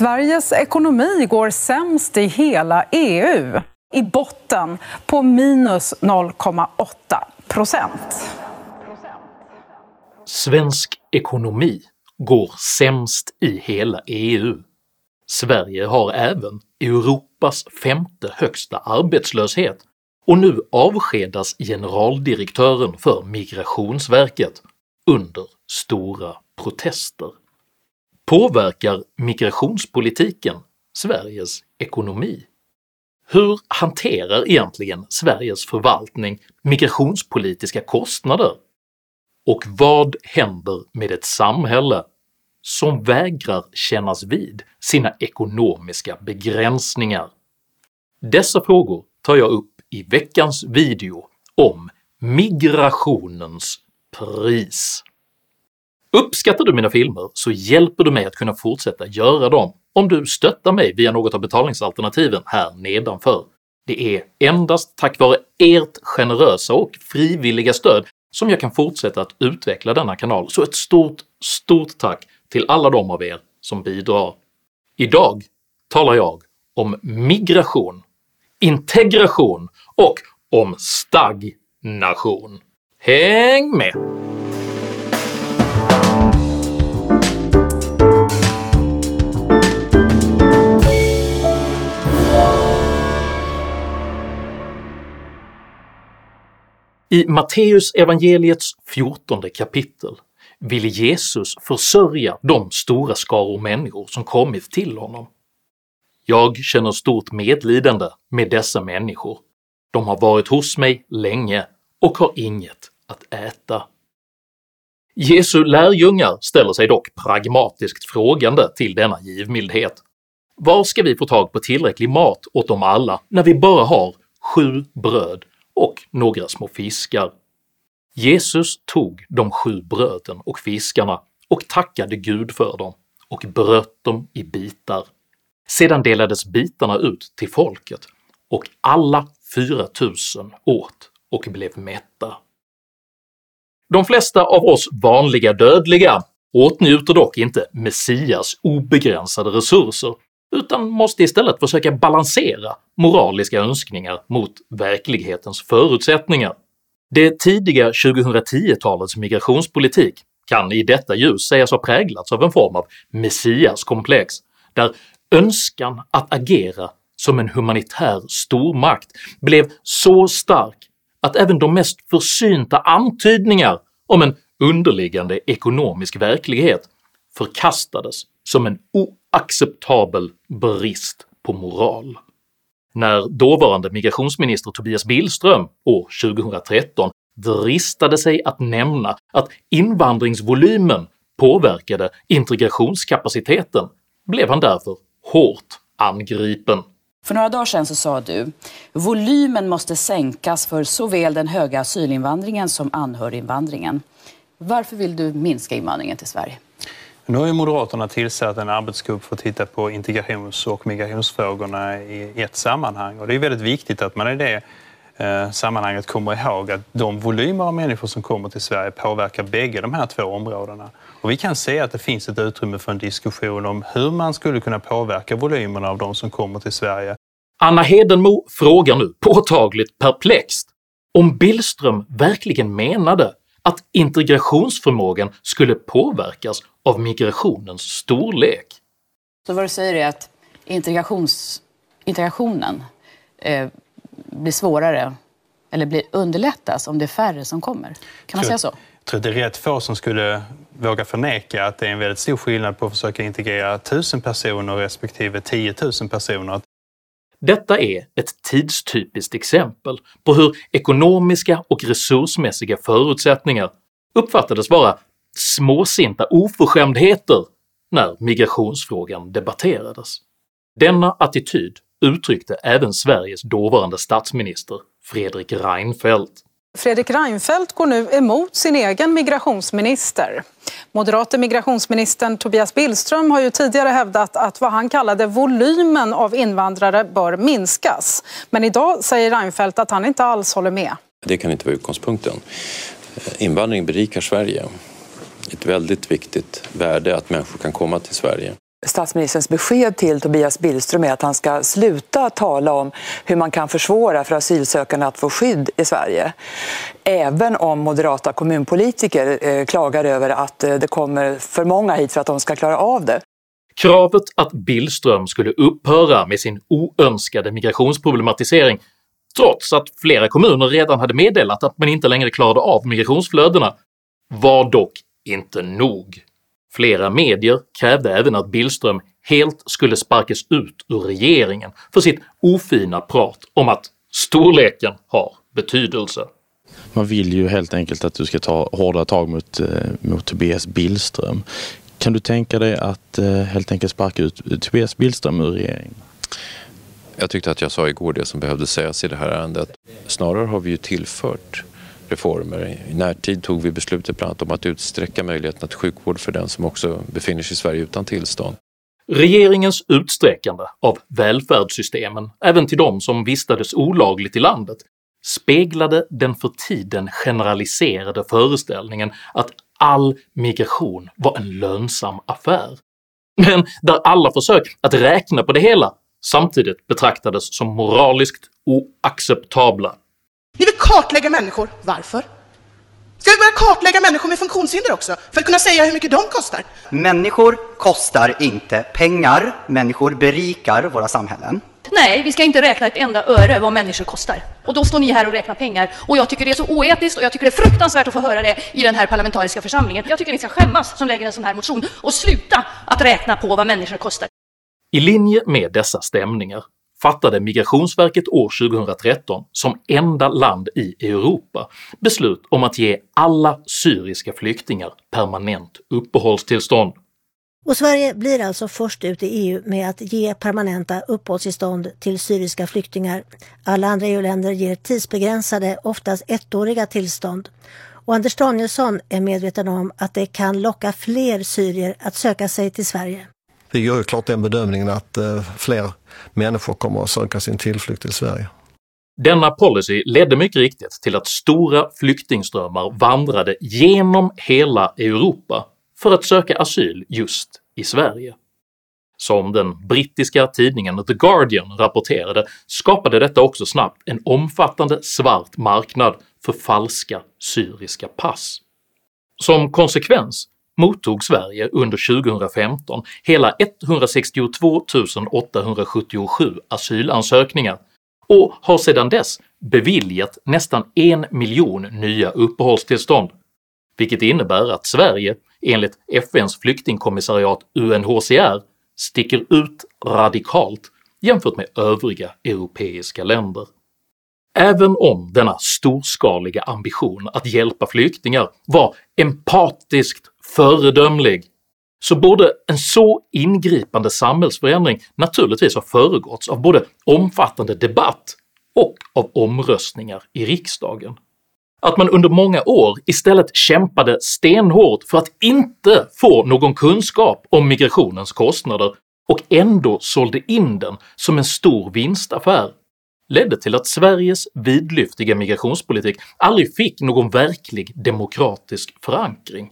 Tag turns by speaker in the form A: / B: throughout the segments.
A: Sveriges ekonomi går sämst i hela EU. I botten på minus 0,8 procent.
B: Svensk ekonomi går sämst i hela EU. Sverige har även Europas femte högsta arbetslöshet och nu avskedas generaldirektören för migrationsverket under stora protester. Påverkar migrationspolitiken Sveriges ekonomi? Hur hanterar egentligen Sveriges förvaltning migrationspolitiska kostnader? Och vad händer med ett samhälle som vägrar kännas vid sina ekonomiska begränsningar? Dessa frågor tar jag upp i veckans video om migrationens pris. Uppskattar du mina filmer så hjälper du mig att kunna fortsätta göra dem om du stöttar mig via något av betalningsalternativen här nedanför. Det är endast tack vare ert generösa och frivilliga stöd som jag kan fortsätta att utveckla denna kanal, så ett stort, stort tack till alla de av er som bidrar. Idag talar jag om migration, integration och om stagnation. Häng med! I Matteus evangeliets 14 kapitel vill Jesus försörja de stora skaror människor som kommit till honom. Jag känner stort medlidande med dessa människor, de har varit hos mig länge och har inget att äta. Jesu lärjungar ställer sig dock pragmatiskt frågande till denna givmildhet. Var ska vi få tag på tillräcklig mat åt dem alla när vi bara har sju bröd och några små fiskar. Jesus tog de sju bröden och fiskarna och tackade Gud för dem och bröt dem i bitar. Sedan delades bitarna ut till folket och alla 4000 åt och blev mätta. De flesta av oss vanliga dödliga åtnjuter dock inte Messias obegränsade resurser utan måste istället försöka balansera moraliska önskningar mot verklighetens förutsättningar. Det tidiga 2010-talets migrationspolitik kan i detta ljus sägas ha präglats av en form av messiaskomplex, där önskan att agera som en humanitär stormakt blev så stark att även de mest försynta antydningar om en underliggande ekonomisk verklighet förkastades som en acceptabel brist på moral. När dåvarande migrationsminister Tobias Billström år 2013 dristade sig att nämna att invandringsvolymen påverkade integrationskapaciteten blev han därför hårt angripen.
C: För några dagar sedan så sa du volymen måste sänkas för såväl den höga asylinvandringen som anhöriginvandringen. Varför vill du minska invandringen till Sverige?
D: Nu har ju Moderaterna tillsatt en arbetsgrupp för att titta på integrations och migrationsfrågorna i ett sammanhang. Och det är väldigt viktigt att man i det eh, sammanhanget kommer ihåg att de volymer av människor som kommer till Sverige påverkar bägge de här två områdena. Och vi kan se att det finns ett utrymme för en diskussion om hur man skulle kunna påverka volymerna av de som kommer till Sverige.
B: Anna Hedenmo frågar nu påtagligt perplext om Billström verkligen menade att integrationsförmågan skulle påverkas av migrationens storlek.
C: Så vad du säger är att integrations, integrationen eh, blir svårare eller blir underlättas om det är färre som kommer? Kan man säga så?
D: Jag tror att det är rätt få som skulle våga förneka att det är en väldigt stor skillnad på att försöka integrera 1000 personer respektive 10 000 personer.
B: Detta är ett tidstypiskt exempel på hur ekonomiska och resursmässiga förutsättningar uppfattades vara småsinta oförskämdheter när migrationsfrågan debatterades. Denna attityd uttryckte även Sveriges dåvarande statsminister Fredrik Reinfeldt.
A: Fredrik Reinfeldt går nu emot sin egen migrationsminister. Moderate migrationsministern Tobias Billström har ju tidigare hävdat att vad han kallade volymen av invandrare bör minskas. Men idag säger Reinfeldt att han inte alls håller med.
E: Det kan inte vara utgångspunkten. Invandring berikar Sverige. Ett väldigt viktigt värde att människor kan komma till Sverige. Statsministerns besked till Tobias Billström är att han ska sluta tala om hur man kan försvåra för asylsökande att få skydd i Sverige. Även om moderata kommunpolitiker eh, klagar över att eh, det kommer för många hit för att de ska klara av det.
B: Kravet att Billström skulle upphöra med sin oönskade migrationsproblematisering trots att flera kommuner redan hade meddelat att man inte längre klarade av migrationsflödena var dock inte nog. Flera medier krävde även att Billström helt skulle sparkas ut ur regeringen för sitt ofina prat om att storleken har betydelse.
F: Man vill ju helt enkelt att du ska ta hårdare tag mot, eh, mot Tobias Billström. Kan du tänka dig att eh, helt enkelt sparka ut Tobias Billström ur regeringen?
G: Jag tyckte att jag sa igår det som behövde sägas i det här ärendet. Snarare har vi ju tillfört reformer. I närtid tog vi beslutet bland annat om att utsträcka möjligheten till sjukvård för den som också befinner sig i Sverige utan tillstånd.
B: Regeringens utsträckande av välfärdssystemen även till de som vistades olagligt i landet speglade den för tiden generaliserade föreställningen att all migration var en lönsam affär, men där alla försök att räkna på det hela samtidigt betraktades som moraliskt oacceptabla.
H: Ni vill kartlägga människor. Varför? Ska vi börja kartlägga människor med funktionshinder också, för att kunna säga hur mycket de kostar?
I: Människor kostar inte pengar, människor berikar våra samhällen.
J: Nej, vi ska inte räkna ett enda öre vad människor kostar. Och då står ni här och räknar pengar. Och jag tycker det är så oetiskt och jag tycker det är fruktansvärt att få höra det i den här parlamentariska församlingen. Jag tycker ni ska skämmas som lägger en sån här motion och sluta att räkna på vad människor kostar.
B: I linje med dessa stämningar fattade Migrationsverket år 2013 som enda land i Europa beslut om att ge alla syriska flyktingar permanent uppehållstillstånd.
K: Och Sverige blir alltså först ut i EU med att ge permanenta uppehållstillstånd till syriska flyktingar. Alla andra EU-länder ger tidsbegränsade, oftast ettåriga tillstånd. Och Anders Danielsson är medveten om att det kan locka fler syrier att söka sig till Sverige.
L: Vi gör ju klart den bedömningen att eh, fler människor kommer att söka sin tillflykt till Sverige.
B: Denna policy ledde mycket riktigt till att stora flyktingströmmar vandrade genom hela Europa för att söka asyl just i Sverige. Som den brittiska tidningen The Guardian rapporterade skapade detta också snabbt en omfattande svart marknad för falska syriska pass. Som konsekvens mottog Sverige under 2015 hela 162 877 asylansökningar och har sedan dess beviljat nästan en miljon nya uppehållstillstånd, vilket innebär att Sverige enligt FNs flyktingkommissariat UNHCR sticker ut radikalt jämfört med övriga europeiska länder. Även om denna storskaliga ambition att hjälpa flyktingar var empatiskt föredömlig så borde en så ingripande samhällsförändring naturligtvis ha föregåtts av både omfattande debatt och av omröstningar i riksdagen. Att man under många år istället kämpade stenhårt för att inte få någon kunskap om migrationens kostnader och ändå sålde in den som en stor vinstaffär ledde till att Sveriges vidlyftiga migrationspolitik aldrig fick någon verklig demokratisk förankring.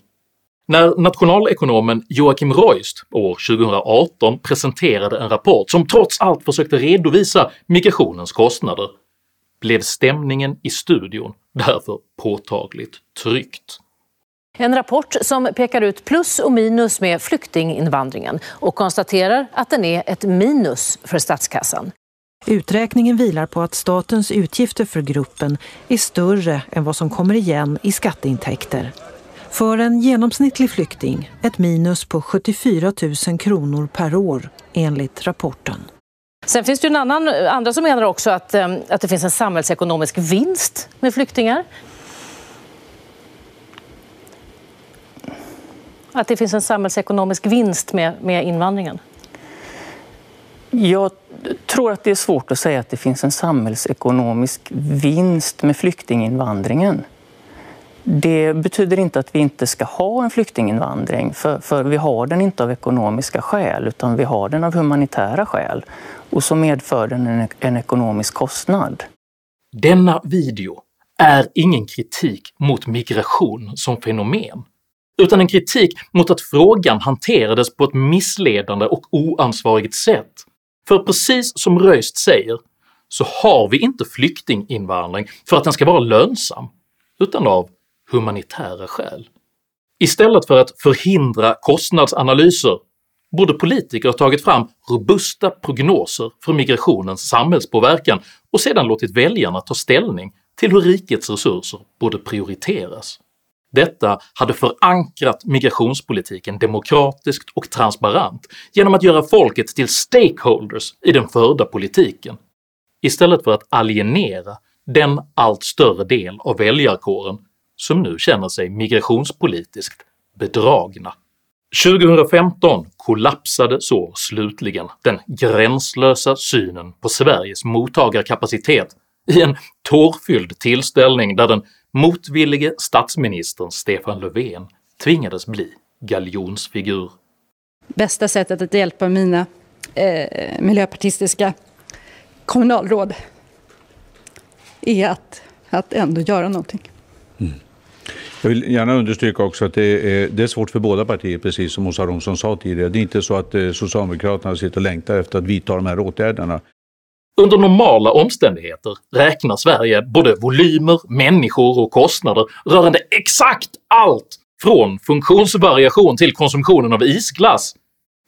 B: När nationalekonomen Joachim Reust år 2018 presenterade en rapport som trots allt försökte redovisa migrationens kostnader blev stämningen i studion därför påtagligt tryckt.
M: En rapport som pekar ut plus och minus med flyktinginvandringen och konstaterar att den är ett minus för statskassan.
N: Uträkningen vilar på att statens utgifter för gruppen är större än vad som kommer igen i skatteintäkter. För en genomsnittlig flykting ett minus på 74 000 kronor per år enligt rapporten.
M: Sen finns det ju en annan, andra som menar också att, eh, att det finns en samhällsekonomisk vinst med flyktingar. Att det finns en samhällsekonomisk vinst med, med invandringen.
O: Jag tror att det är svårt att säga att det finns en samhällsekonomisk vinst med flyktinginvandringen. Det betyder inte att vi inte ska ha en flyktinginvandring, för, för, vi har den inte av ekonomiska skäl, utan vi har den av humanitära skäl. Och så medför den en, en ekonomisk kostnad.
B: Denna video är ingen kritik mot migration som fenomen, utan en kritik mot att frågan hanterades på ett missledande och oansvarigt sätt. För precis som Röst säger så har vi inte flyktinginvandring för att den ska vara lönsam, utan av humanitära skäl. Istället för att förhindra kostnadsanalyser borde politiker ha tagit fram robusta prognoser för migrationens samhällspåverkan och sedan låtit väljarna ta ställning till hur rikets resurser borde prioriteras. Detta hade förankrat migrationspolitiken demokratiskt och transparent genom att göra folket till stakeholders i den förda politiken, istället för att alienera den allt större del av väljarkåren som nu känner sig migrationspolitiskt bedragna. 2015 kollapsade så slutligen den gränslösa synen på Sveriges mottagarkapacitet i en tårfylld tillställning där den motvillige statsministern Stefan Löfven tvingades bli galjonsfigur.
P: Bästa sättet att hjälpa mina eh, miljöpartistiska kommunalråd är att, att ändå göra någonting. Mm.
Q: Jag vill gärna understryka också att det är, det är svårt för båda partier, precis som Åsa Romson sa tidigare. Det är inte så att eh, Socialdemokraterna sitter och längtar efter att vidta de här åtgärderna.
B: Under normala omständigheter räknar Sverige både volymer, människor och kostnader rörande exakt allt från funktionsvariation till konsumtionen av isglass.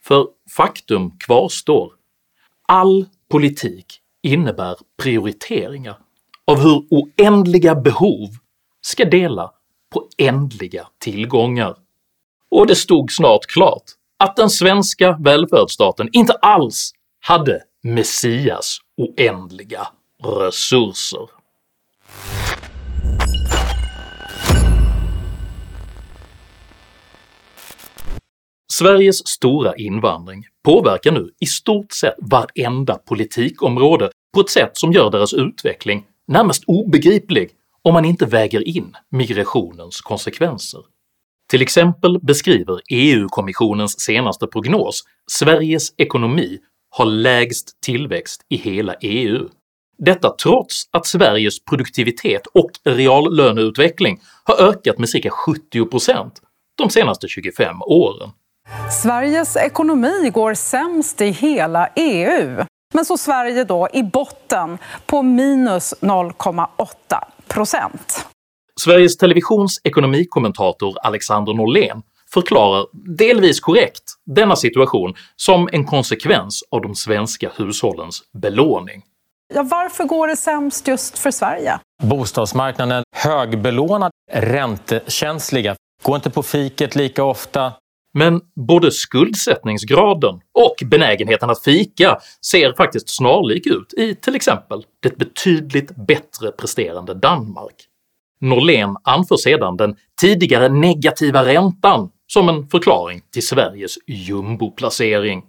B: För faktum kvarstår. All politik innebär prioriteringar av hur oändliga behov ska dela på ändliga tillgångar. Och det stod snart klart att den svenska välfärdsstaten inte alls hade Messias oändliga resurser. Sveriges stora invandring påverkar nu i stort sett varenda politikområde på ett sätt som gör deras utveckling närmast obegriplig om man inte väger in migrationens konsekvenser. Till exempel beskriver EU-kommissionens senaste prognos Sveriges ekonomi har lägst tillväxt i hela EU. Detta trots att Sveriges produktivitet och reallöneutveckling har ökat med cirka 70% de senaste 25 åren.
A: Sveriges ekonomi går sämst i hela EU. Men så Sverige då i botten på minus 0,8 procent.
B: Sveriges Televisions ekonomikommentator Alexander Norlén förklarar delvis korrekt denna situation som en konsekvens av de svenska hushållens belåning.
A: Ja, varför går det sämst just för Sverige?
R: Bostadsmarknaden högbelånad, räntekänsliga, går inte på fiket lika ofta.
B: Men både skuldsättningsgraden och benägenheten att fika ser faktiskt snarlik ut i till exempel det betydligt bättre presterande Danmark. Norlén anför sedan den tidigare negativa räntan som en förklaring till Sveriges jumboplacering.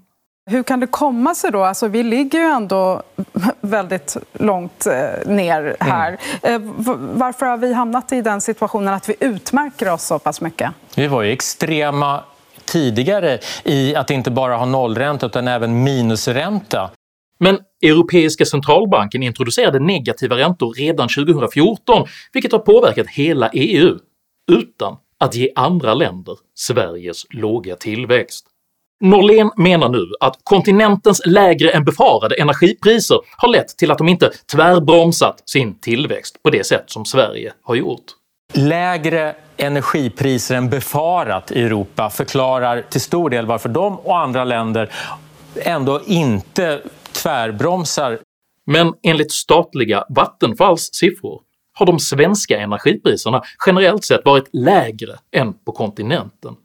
A: Hur kan det komma sig då? Alltså, vi ligger ju ändå väldigt långt eh, ner här. Mm. Eh, varför har vi hamnat i den situationen att vi utmärker oss så pass mycket?
R: Vi var ju extrema tidigare i att inte bara ha nollränta utan även minusränta.
B: Men Europeiska centralbanken introducerade negativa räntor redan 2014 vilket har påverkat hela EU, utan att ge andra länder Sveriges låga tillväxt. Norlén menar nu att kontinentens lägre än befarade energipriser har lett till att de inte tvärbromsat sin tillväxt på det sätt som Sverige har gjort.
R: Lägre energipriser än befarat i Europa förklarar till stor del varför de och andra länder ändå inte tvärbromsar.
B: Men enligt statliga Vattenfalls siffror har de svenska energipriserna generellt sett varit lägre än på kontinenten,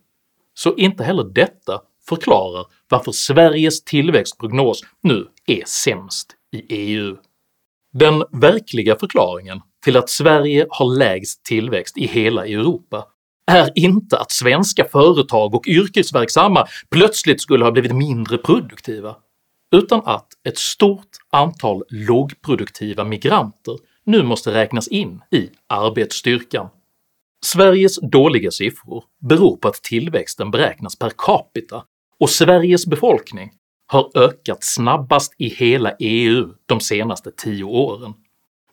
B: så inte heller detta förklarar varför Sveriges tillväxtprognos nu är sämst i EU. Den verkliga förklaringen till att Sverige har lägst tillväxt i hela Europa är inte att svenska företag och yrkesverksamma plötsligt skulle ha blivit mindre produktiva, utan att ett stort antal lågproduktiva migranter nu måste räknas in i arbetsstyrkan. Sveriges dåliga siffror beror på att tillväxten beräknas per capita och Sveriges befolkning har ökat snabbast i hela EU de senaste tio åren.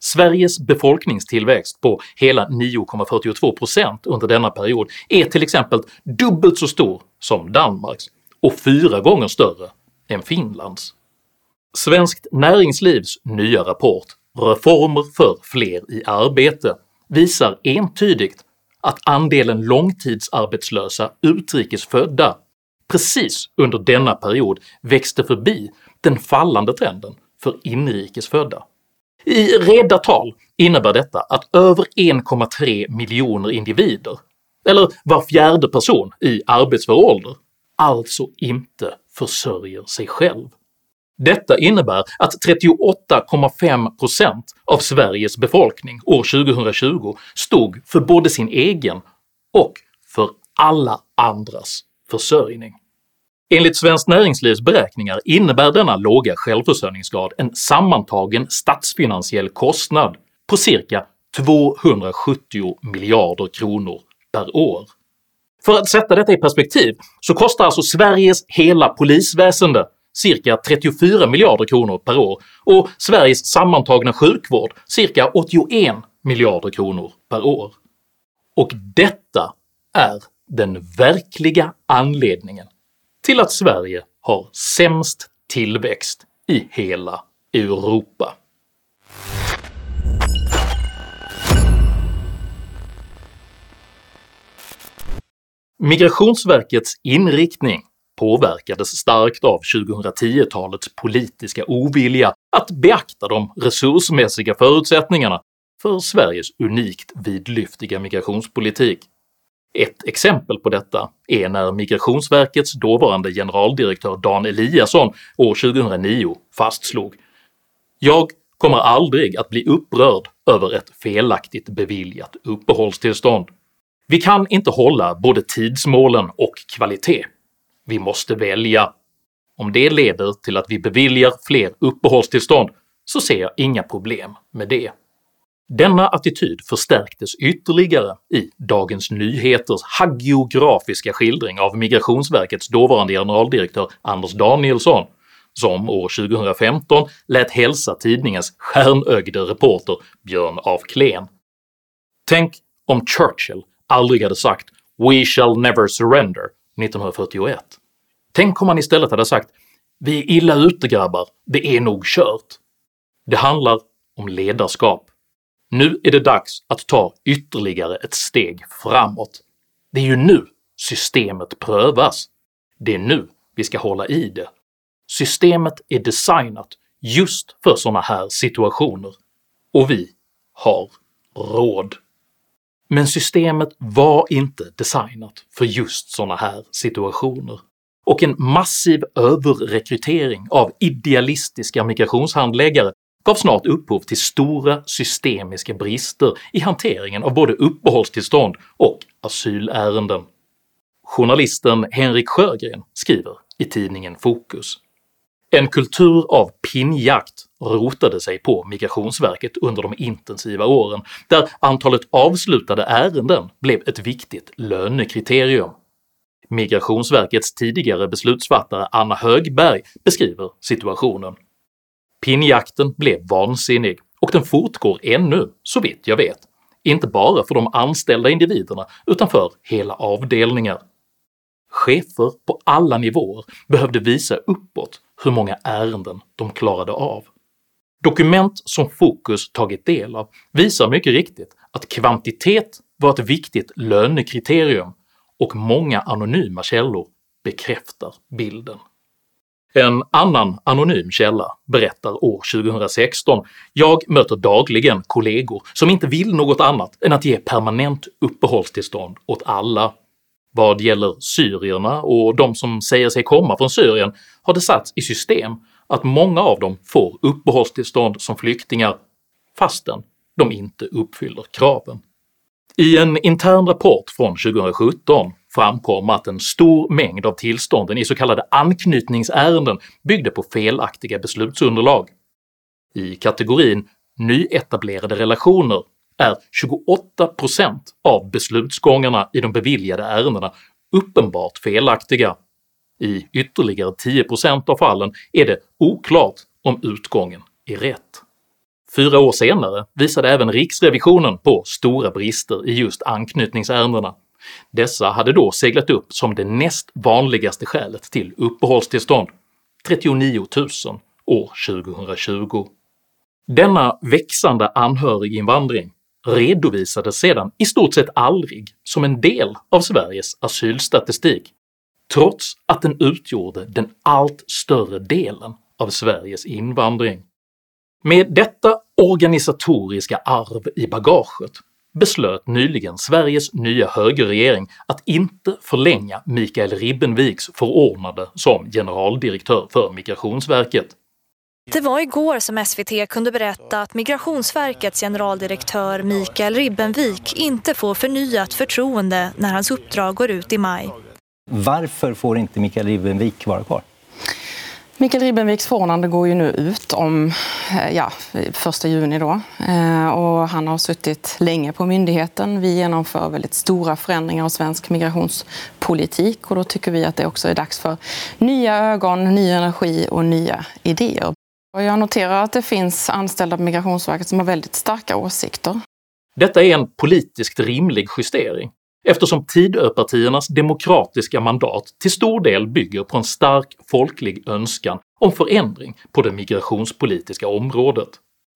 B: Sveriges befolkningstillväxt på hela 9,42% under denna period är till exempel dubbelt så stor som Danmarks och fyra gånger större än Finlands. Svenskt Näringslivs nya rapport “Reformer för fler i arbete” visar entydigt att andelen långtidsarbetslösa utrikesfödda precis under denna period växte förbi den fallande trenden för inrikesfödda. I reda tal innebär detta att över 1,3 miljoner individer, eller var fjärde person i arbetsför ålder, alltså inte försörjer sig själv. Detta innebär att 38,5% av Sveriges befolkning år 2020 stod för både sin egen och för alla andras försörjning. Enligt Svenskt Näringslivs beräkningar innebär denna låga självförsörjningsgrad en sammantagen statsfinansiell kostnad på cirka 270 miljarder kronor per år. För att sätta detta i perspektiv så kostar alltså Sveriges hela polisväsende cirka 34 miljarder kronor per år och Sveriges sammantagna sjukvård cirka 81 miljarder kronor per år. Och detta är den verkliga anledningen till att Sverige har sämst tillväxt i hela Europa. Migrationsverkets inriktning påverkades starkt av 2010-talets politiska ovilja att beakta de resursmässiga förutsättningarna för Sveriges unikt vidlyftiga migrationspolitik. Ett exempel på detta är när migrationsverkets dåvarande generaldirektör Dan Eliasson år 2009 fastslog “Jag kommer aldrig att bli upprörd över ett felaktigt beviljat uppehållstillstånd. Vi kan inte hålla både tidsmålen och kvalitet. Vi måste välja. Om det leder till att vi beviljar fler uppehållstillstånd så ser jag inga problem med det.” Denna attityd förstärktes ytterligare i Dagens Nyheters hagiografiska skildring av migrationsverkets dåvarande generaldirektör Anders Danielsson, som år 2015 lät hälsa tidningens stjärnögde reporter Björn af Kleen. Tänk om Churchill aldrig hade sagt “We shall never surrender” 1941. Tänk om han istället hade sagt “Vi är illa ute grabbar, det är nog kört”. Det handlar om ledarskap. Nu är det dags att ta ytterligare ett steg framåt. Det är ju nu systemet prövas. Det är nu vi ska hålla i det. Systemet är designat just för såna här situationer, och vi har råd. Men systemet var inte designat för just såna här situationer, och en massiv överrekrytering av idealistiska migrationshandläggare gav snart upphov till stora systemiska brister i hanteringen av både uppehållstillstånd och asylärenden. Journalisten Henrik Sjögren skriver i tidningen Fokus “En kultur av pinnjakt rotade sig på migrationsverket under de intensiva åren, där antalet avslutade ärenden blev ett viktigt lönekriterium. Migrationsverkets tidigare beslutsfattare Anna Högberg beskriver situationen Pinnjakten blev vansinnig, och den fortgår ännu, så vitt jag vet, inte bara för de anställda individerna utan för hela avdelningar. Chefer på alla nivåer behövde visa uppåt hur många ärenden de klarade av. Dokument som Fokus tagit del av visar mycket riktigt att kvantitet var ett viktigt lönekriterium och många anonyma källor bekräftar bilden. En annan anonym källa berättar år 2016 “Jag möter dagligen kollegor som inte vill något annat än att ge permanent uppehållstillstånd åt alla. Vad gäller syrierna och de som säger sig komma från Syrien har det satts i system att många av dem får uppehållstillstånd som flyktingar fastän de inte uppfyller kraven. I en intern rapport från 2017 framkom att en stor mängd av tillstånden i så kallade anknytningsärenden byggde på felaktiga beslutsunderlag. I kategorin “nyetablerade relationer” är 28% av beslutsgångarna i de beviljade ärendena uppenbart felaktiga. I ytterligare 10% av fallen är det oklart om utgången är rätt. Fyra år senare visade även riksrevisionen på stora brister i just anknytningsärendena. Dessa hade då seglat upp som det näst vanligaste skälet till uppehållstillstånd, 39 000 år 2020. Denna växande anhöriginvandring redovisades sedan i stort sett aldrig som en del av Sveriges asylstatistik, trots att den utgjorde den allt större delen av Sveriges invandring. Med detta organisatoriska arv i bagaget beslöt nyligen Sveriges nya högerregering att inte förlänga Mikael Ribbenviks förordnande som generaldirektör för Migrationsverket.
S: Det var igår som SVT kunde berätta att Migrationsverkets generaldirektör Mikael Ribbenvik inte får förnyat förtroende när hans uppdrag går ut i maj.
T: Varför får inte Mikael Ribbenvik vara kvar?
U: Mikael Ribbenviks förordnande går ju nu ut om eh, ja, 1 juni. Då. Eh, och han har suttit länge på myndigheten. Vi genomför väldigt stora förändringar av svensk migrationspolitik och då tycker vi att det också är dags för nya ögon, ny energi och nya idéer. Och Jag noterar att det finns anställda på Migrationsverket som har väldigt starka åsikter.
B: Detta är en politiskt rimlig justering eftersom Tidöpartiernas demokratiska mandat till stor del bygger på en stark folklig önskan om förändring på det migrationspolitiska området.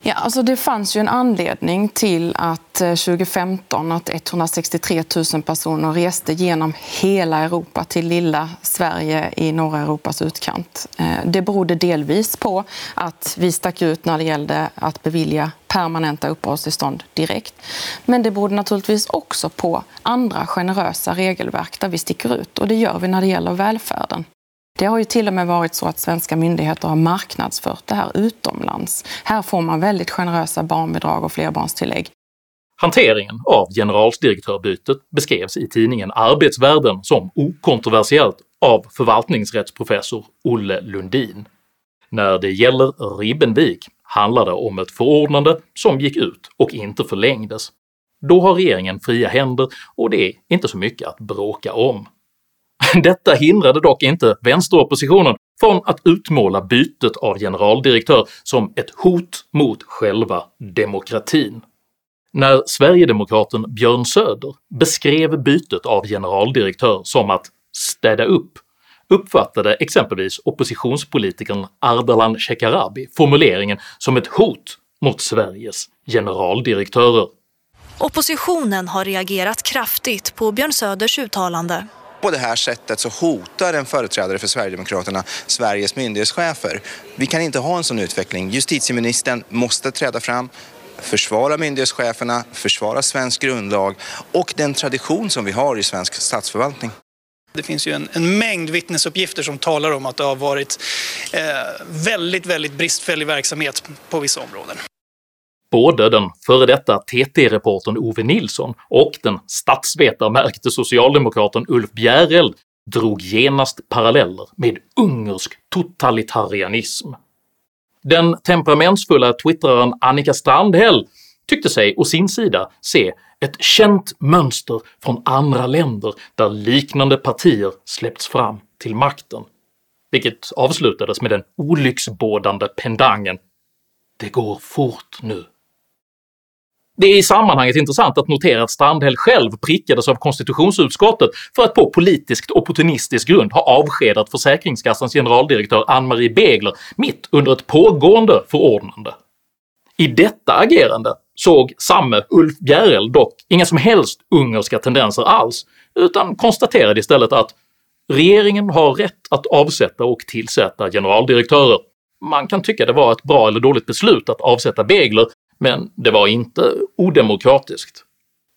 U: Ja, alltså det fanns ju en anledning till att eh, 2015 att 163 000 personer reste genom hela Europa till lilla Sverige i norra Europas utkant. Eh, det berodde delvis på att vi stack ut när det gällde att bevilja permanenta uppehållstillstånd direkt. Men det berodde naturligtvis också på andra generösa regelverk där vi sticker ut och det gör vi när det gäller välfärden. Det har ju till och med varit så att svenska myndigheter har marknadsfört det här utomlands. Här får man väldigt generösa barnbidrag och flerbarnstillägg.
B: Hanteringen av generaldirektörbytet beskrevs i tidningen Arbetsvärlden som okontroversiellt av förvaltningsrättsprofessor Olle Lundin. När det gäller Ribbenvik handlar det om ett förordnande som gick ut och inte förlängdes. Då har regeringen fria händer och det är inte så mycket att bråka om. Detta hindrade dock inte vänsteroppositionen från att utmåla bytet av generaldirektör som ett hot mot själva demokratin. När sverigedemokraten Björn Söder beskrev bytet av generaldirektör som att “städa upp” uppfattade exempelvis oppositionspolitikern Ardalan Shekarabi formuleringen som ett hot mot Sveriges generaldirektörer.
S: Oppositionen har reagerat kraftigt på Björn Söders uttalande.
V: På det här sättet så hotar en företrädare för Sverigedemokraterna Sveriges myndighetschefer. Vi kan inte ha en sån utveckling. Justitieministern måste träda fram, försvara myndighetscheferna, försvara svensk grundlag och den tradition som vi har i svensk statsförvaltning.
W: Det finns ju en, en, mängd vittnesuppgifter som talar om att det har varit eh, väldigt, väldigt bristfällig verksamhet på vissa områden.
B: Både den före detta TT-reportern Ove Nilsson och den statsvetarmärkte socialdemokraten Ulf Bjäreld drog genast paralleller med ungersk totalitarianism. Den temperamentsfulla twittraren Annika Strandhäll tyckte sig å sin sida se ett känt mönster från andra länder där liknande partier släppts fram till makten, vilket avslutades med den olycksbådande pendangen “Det går fort nu”. Det är i sammanhanget intressant att notera att Strandhäll själv prickades av konstitutionsutskottet för att på politiskt opportunistisk grund ha avskedat Försäkringskassans generaldirektör Ann-Marie Begler mitt under ett pågående förordnande. I detta agerande såg samme Ulf Bjereld dock inga som helst ungerska tendenser alls, utan konstaterade istället att “regeringen har rätt att avsätta och tillsätta generaldirektörer. Man kan tycka det var ett bra eller dåligt beslut att avsätta Begler, men det var inte odemokratiskt.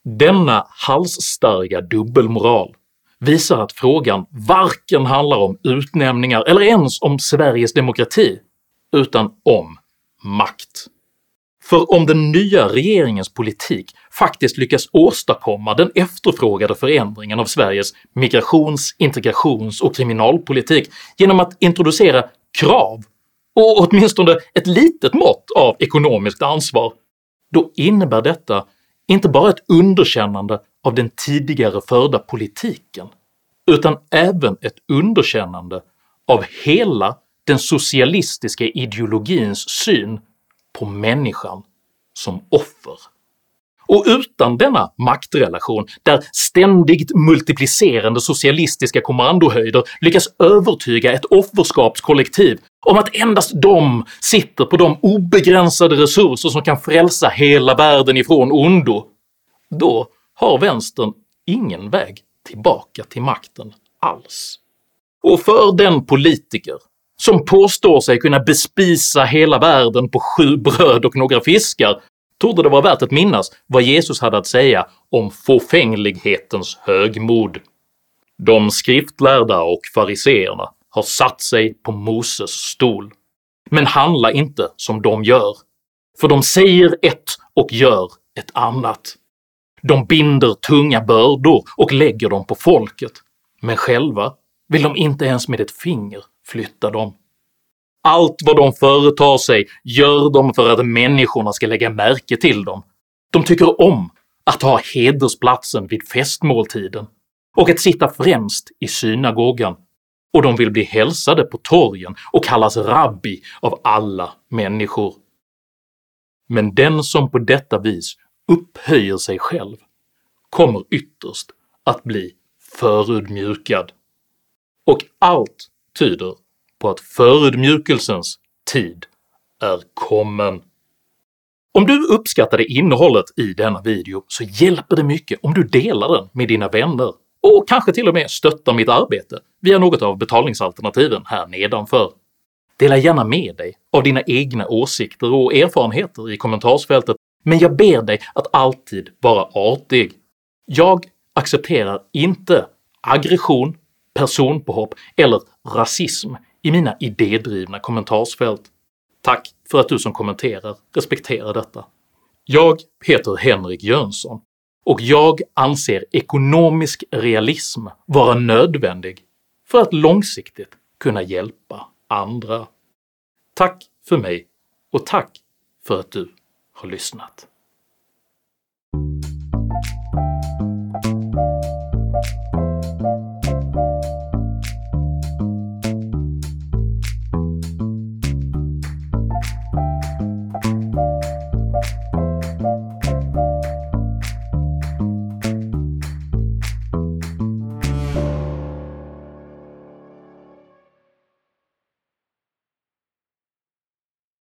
B: Denna halsstarriga dubbelmoral visar att frågan varken handlar om utnämningar eller ens om Sveriges demokrati, utan om makt. För om den nya regeringens politik faktiskt lyckas åstadkomma den efterfrågade förändringen av Sveriges migrations-, integrations och kriminalpolitik genom att introducera krav och åtminstone ett litet mått av ekonomiskt ansvar, då innebär detta inte bara ett underkännande av den tidigare förda politiken, utan även ett underkännande av hela den socialistiska ideologins syn på människan som offer. Och utan denna maktrelation, där ständigt multiplicerande socialistiska kommandohöjder lyckas övertyga ett offerskapskollektiv om att endast de sitter på de obegränsade resurser som kan frälsa hela världen ifrån ondo, då har vänstern ingen väg tillbaka till makten alls. Och för den politiker som påstår sig kunna bespisa hela världen på sju bröd och några fiskar torde det vara värt att minnas vad Jesus hade att säga om fåfänglighetens högmod. De skriftlärda och fariseerna har satt sig på Moses stol, men handla inte som de gör, för de säger ett och gör ett annat. De binder tunga bördor och lägger dem på folket, men själva vill de inte ens med ett finger flytta dem. Allt vad de företar sig gör de för att människorna ska lägga märke till dem. De tycker om att ha hedersplatsen vid festmåltiden och att sitta främst i synagogan, och de vill bli hälsade på torgen och kallas rabbi av alla människor. Men den som på detta vis upphöjer sig själv kommer ytterst att bli förödmjukad. Och allt tyder på att förödmjukelsens tid är kommen. Om du uppskattade innehållet i denna video så hjälper det mycket om du delar den med dina vänner och kanske till och med stöttar mitt arbete via något av betalningsalternativen här nedanför. Dela gärna med dig av dina egna åsikter och erfarenheter i kommentarsfältet, men jag ber dig att alltid vara artig. Jag accepterar inte aggression, personpåhopp eller rasism i mina idédrivna kommentarsfält. Tack för att du som kommenterar respekterar detta. Jag heter Henrik Jönsson och jag anser ekonomisk realism vara nödvändig för att långsiktigt kunna hjälpa andra. Tack för mig och tack för att du har lyssnat.